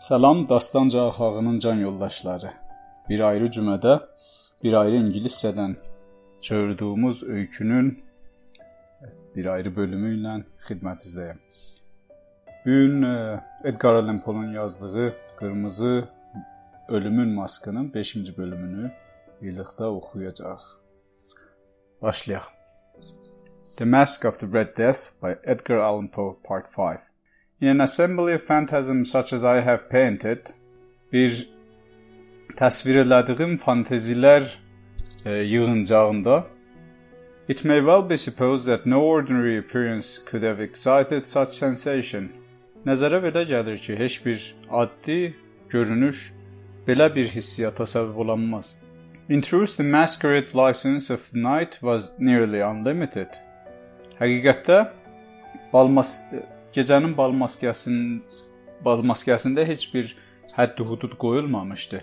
Salam Dastanca axağının can yoldaşları. Bir ayrı cümədə, bir ayrı ingiliscədən çevirdiyimiz öykünün bir ayrı bölümü ilə xidmətinizdəyəm. Bu gün e, Edgar Allan Poe'nun yazdığı Qırmızı Ölümün Maskının 5-ci bölümünü birlikdə oxuyacağıq. Başlayaq. The Mask of the Red Death by Edgar Allan Poe Part 5 In an assembly of phantasms such as I have painted, bir təsvir elədiyim fantezilər e, yığıncağında It may well be supposed that no ordinary appearance could have excited such sensation. Nəzərə belə gəlir ki, heç bir addi görünüş belə bir hissiyata səbəb olanmaz. In truth, the masquerade license of the night was nearly unlimited. Həqiqətdə balmas Gecənin bal maskəsinin bal maskəsində heç bir hədd-hudud qoyulmamışdı.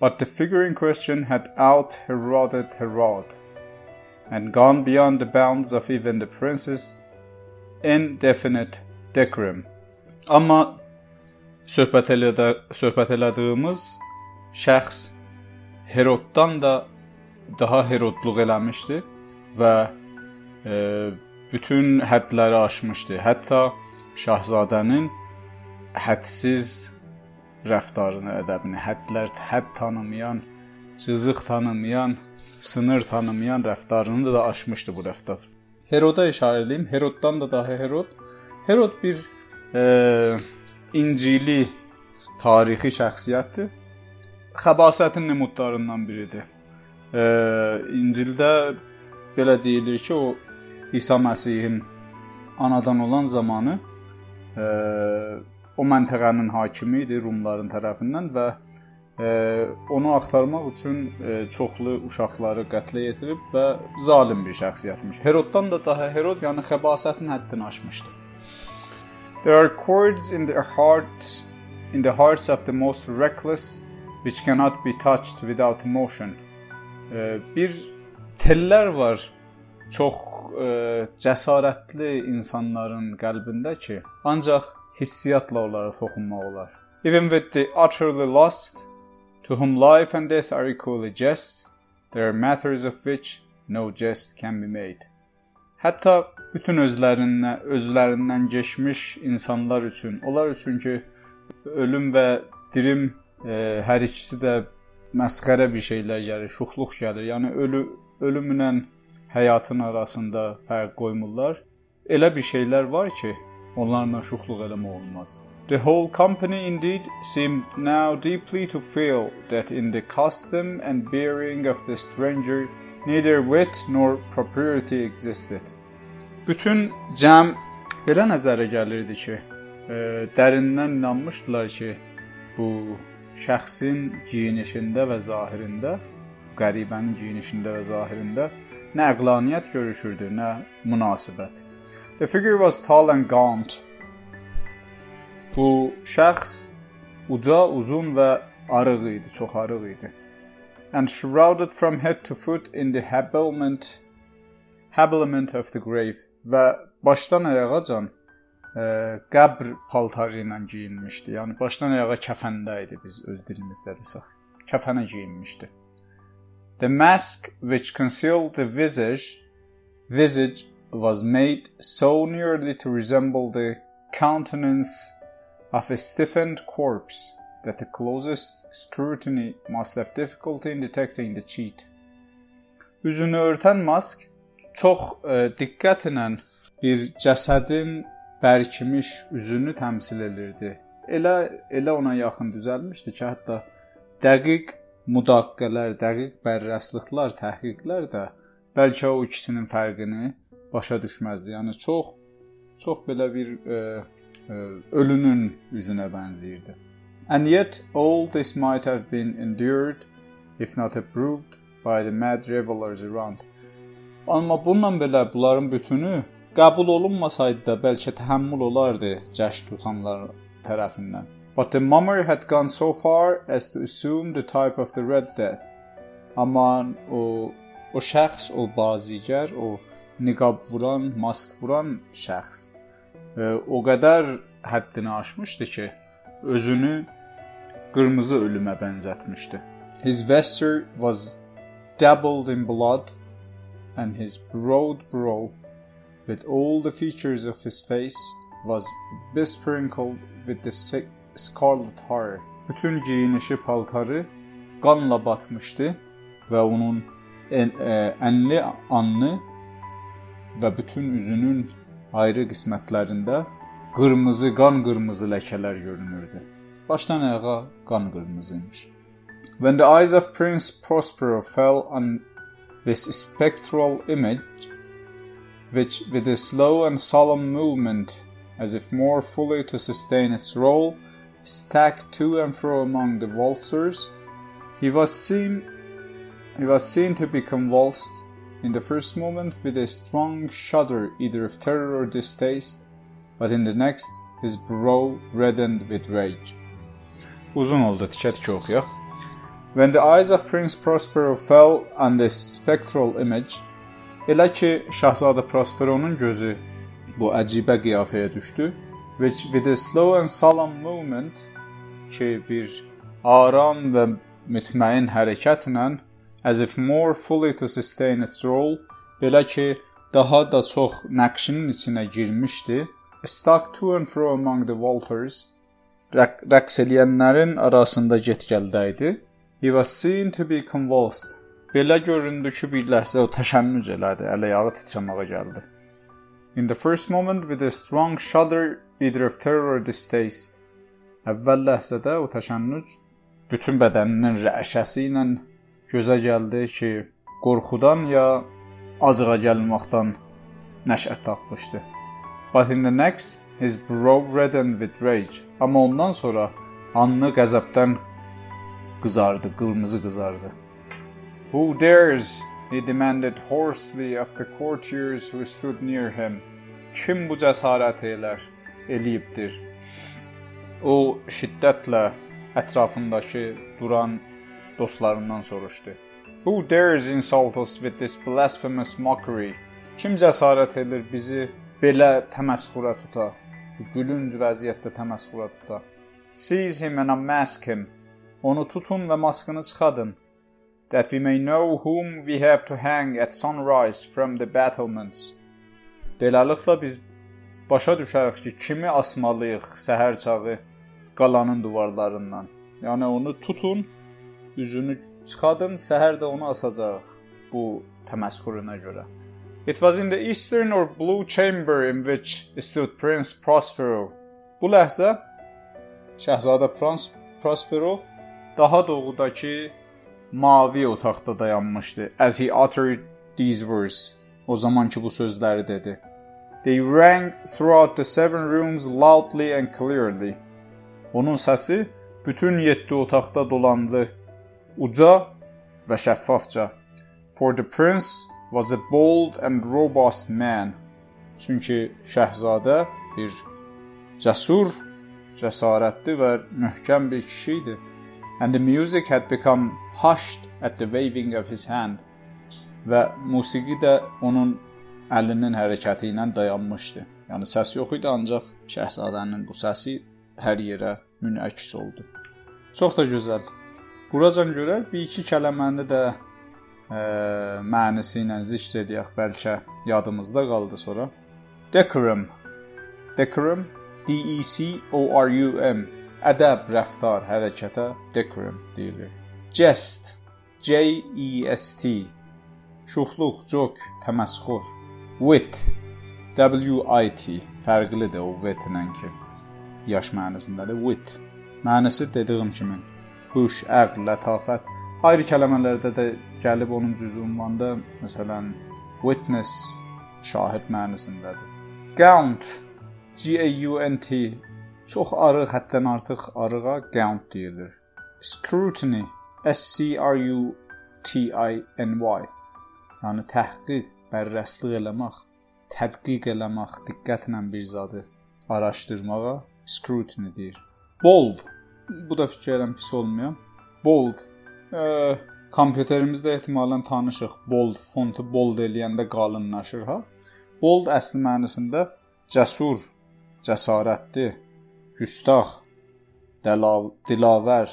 But the figure in question had out Heroded Herod and gone beyond the bounds of even the prince's indefinite decorum. Amma söhbət elədə söhbət elədiyimiz şəxs Heroddan da daha Herodluq eləmişdi və e, bütün həddləri aşmışdı. Hətta Şahzadənin hədsiz rəftarını, ədəbini, hədlər, hədd tanımayan, cızıq tanımayan, sınır tanımayan rəftarını da aşmışdı bu rəftar. Heroda işarə edeyim. Heroddan da daha Herod. Herod bir e, İncili tarixi şəxsiyyətdir. Xəbasətin nümunlarından biridir. E, İncildə belə deyilir ki, o İsa Məsihin anadan olan zamanı o məntəqənin hakimi idi Rumların tərəfindən və e, onu axtarmaq üçün e, çoxlu uşaqları qətlə yetirib və zalim bir şəxsiyyətmiş. Heroddan da daha Herod, yəni xəbasətin həddini aşmışdı. There are chords in the hearts in the hearts of the most reckless which cannot be touched without emotion. E, bir tellər var çox e, cəsarətli insanların qəlbində ki, ancaq hissiyatla onlara toxunmaq olar. Even with the utterly lost, to whom life and death are equally just, there are matters of which no jest can be made. Hətta bütün özlərindən, özlərindən keçmiş insanlar üçün, onlar üçün ki, ölüm və dirim e, hər ikisi də məsxərə bir şeylər gəlir, şuxluq gəlir. Yəni ölü ölümlə həyatın arasında fərq qoymurlar. Elə bir şeylər var ki, onlarla şuxluq eləmək olmaz. The whole company indeed seemed now deeply to feel that in the custom and bearing of the stranger neither wit nor propriety existed. Bütün cəm belə nəzərə gəlirdi ki, e, dərindən inanmışdılar ki, bu şəxsin geyinişində və zahirində, qəribənin geyinişində və zahirində Nə əqlaniyyət görüşürdü, nə münasibət. The figure was tall and gaunt. Bu şəxs uca, uzun və arıq idi, çox arıq idi. And shrouded from head to foot in the habiliment habiliment of the grave və başdan ayağacan e, qəbr paltarı ilə geyinmişdi. Yəni başdan ayağa kəfəndə idi biz öz dilimizdə desək. Kəfənə geyinmişdi. The mask which concealed the visage, visage was made so nearly to resemble the countenance of a stiffened corpse that the closest scrutiny must have difficulty in detecting the cheat. Üzünü örtən mask çox e, diqqətlə bir cəsədin bərkimiş üzünü təmsil edirdi. Elə elə ona yaxın düzəlmişdi ki, hətta dəqiq müdaqiqələr, dəqiq bərrəsliklər, təhqiqlər də bəlkə o ikisinin fərqini başa düşməzdi. Yəni çox çox belə bir e, e, ölünün üzünə bənzəyirdi. And yet all this might have been endured if not approved by the mad revelers around. Amma bununla belə bunların bütünü qəbul olunmasaydı da bəlkə təhəmmül olardı cəşn tutanlar tərəfindən. But the mummer had gone so far as to assume the type of the Red Death. Amma o o şəxs, o bazigər, o niqab vuran, mask vuran şəxs o qədər həddini aşmışdı ki, özünü qırmızı ölümə bənzətmişdi. His vesture was dabbled in blood and his broad brow with all the features of his face was besprinkled with the scarlet hair. Bütün giyinişi paltarı qanla batmışdı və onun en, e, ənli anlı və bütün üzünün ayrı qismətlərində qırmızı, qan qırmızı ləkələr görünürdü. Başdan ayağa qan qırmızıymış. When the eyes of Prince Prospero fell on this spectral image, which with a slow and solemn movement, as if more fully to sustain its role, stacked to and fro among the waltzers, he was seen he was seen to be convulsed in the first moment with a strong shudder either of terror or distaste, but in the next his brow reddened with rage. Uzun oldu oxuyaq. When the eyes of Prince Prospero fell on this spectral image, elə ki Şahzadə Prosperonun gözü bu əcibə qiyafəyə düşdü, which with a slow and solemn movement ki bir aram və mütməyin hərəkətlə as if more fully to sustain its role, belə ki, daha da çox nəqşinin içinə girmişdi. Stuck to and fro among the walters, rəqs eləyənlərin arasında get-gəldə idi. He was seen to be convulsed. Belə göründü ki, bir ləhzə o təşənnüc elədi, əl-ayağı titrəməyə gəldi. In the first moment with a strong shudder either of terror or distaste. Əvvəl ləhzədə o təşənnüc bütün bədəninin rəşəsi ilə gözə gəldi ki, qorxudan ya acığa gəlməkdən nəşət tapmışdı. But in the next, his brow reddened with rage. Amma ondan sonra alnı qəzəbdən qızardı, qırmızı qızardı. Who dares? he demanded hoarsely of the courtiers who stood near him. Kim bu cəsarət elər, eləyibdir? O şiddətlə ətrafındakı duran dostlarından soruşdu. Who dares insult us with this blasphemous mockery? Kim cəsarət edir bizi belə təməsxura tuta? Gülünc vəziyyətdə təməsxura tuta. Seize him and unmask him. Onu tutun və maskını çıxadın. That we may know whom we have to hang at sunrise from the battlements. Beləliklə biz başa düşərik ki, kimi asmalıyıq səhər çağı qalanın divarlarından. Yəni onu tutun üzünü çıxadın, səhər də onu asacaq bu təməssürünə görə. It was in the eastern or blue chamber in which stood Prince Prospero. Bu ləhzə Şahzadə Prince Prospero daha doğudakı mavi otaqda dayanmışdı. As he uttered these words. O zaman ki bu sözləri dedi. They rang throughout the seven rooms loudly and clearly. Onun səsi bütün 7 otaqda dolandı uca və şəffafca. For the prince was a bold and robust man. Çünki şəhzadə bir cəsur, cəsarətli və möhkəm bir kişi idi. And the music had become hushed at the waving of his hand. Və musiqi də onun əlinin hərəkəti ilə dayanmışdı. Yəni səs yox idi, ancaq şəhzadənin bu səsi hər yerə münəks oldu. Çox da gözəl. Buracan görək bir iki kəlməni də ə, mənisi ilə zikr edək, bəlkə yadımızda qaldı sonra. Decorum. Decorum D E C O R U M. Ədəb, rəftar, hərəkətə decorum deyilir. Jest J E S T. Şuxluq, jok, təməsxur. Wit W I T. Fərqlidir o wit-lə ki. Yaş mənasındadır. Wit. Mənası dediyim kimi huş, əql, lətafət. Ayrı kəlmələrdə də gəlib onun cüz ünvanda, məsələn, witness şahid mənasındadır. Count G A U N T çox arıq, həddən artıq arığa count deyilir. Scrutiny S C R U T I N Y yəni təhqiq, bərrəstlik eləmək, tədqiq eləmək, diqqətlə bir zadı araşdırmağa scrutiny deyir. Bold bu da fikirlərim pis olmuyor. Bold. E, kompüterimizdə ehtimalən tanışıq. Bold fontu bold eləyəndə qalınlaşır ha. Bold əsl mənasında cəsur, cəsarətli, güstaq, dəlav, dilavər,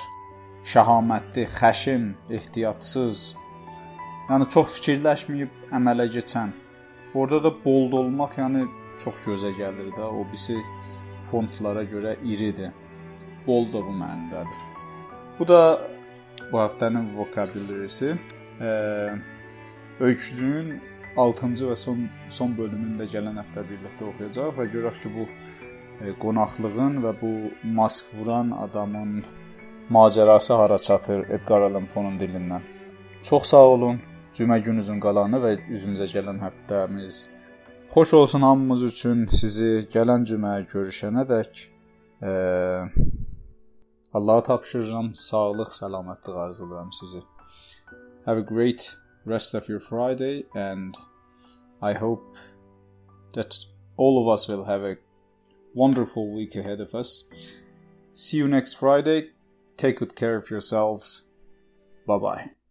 şəhamətli, xəşin, ehtiyatsız. Yəni çox fikirləşməyib əmələ keçən. Orada da bold olmaq, yəni çox gözə gəlir də. O birisi fontlara görə iridir. Bold da bu mənadadır. Bu da bu həftənin vokabularisi. Öykücünün 6-cı və son son bölümünü də gələn həftə birlikdə oxuyacağıq və görək ki, bu e, qonaqlığın və bu mask vuran adamın macərası hara çatır Edgar Allan Poe-nun dilindən. Çox sağ olun. Cümə gününüzün qalanı və üzümüzə gələn həftəmiz xoş olsun hamımız üçün. Sizi gələn cümə görüşənədək e, Allah'a tapşırıram. Sağlıq, salamətlıq arzulayıram sizi. Have a great rest of your Friday and I hope that all of us will have a wonderful week ahead of us. See you next Friday. Take good care of yourselves. Bye bye.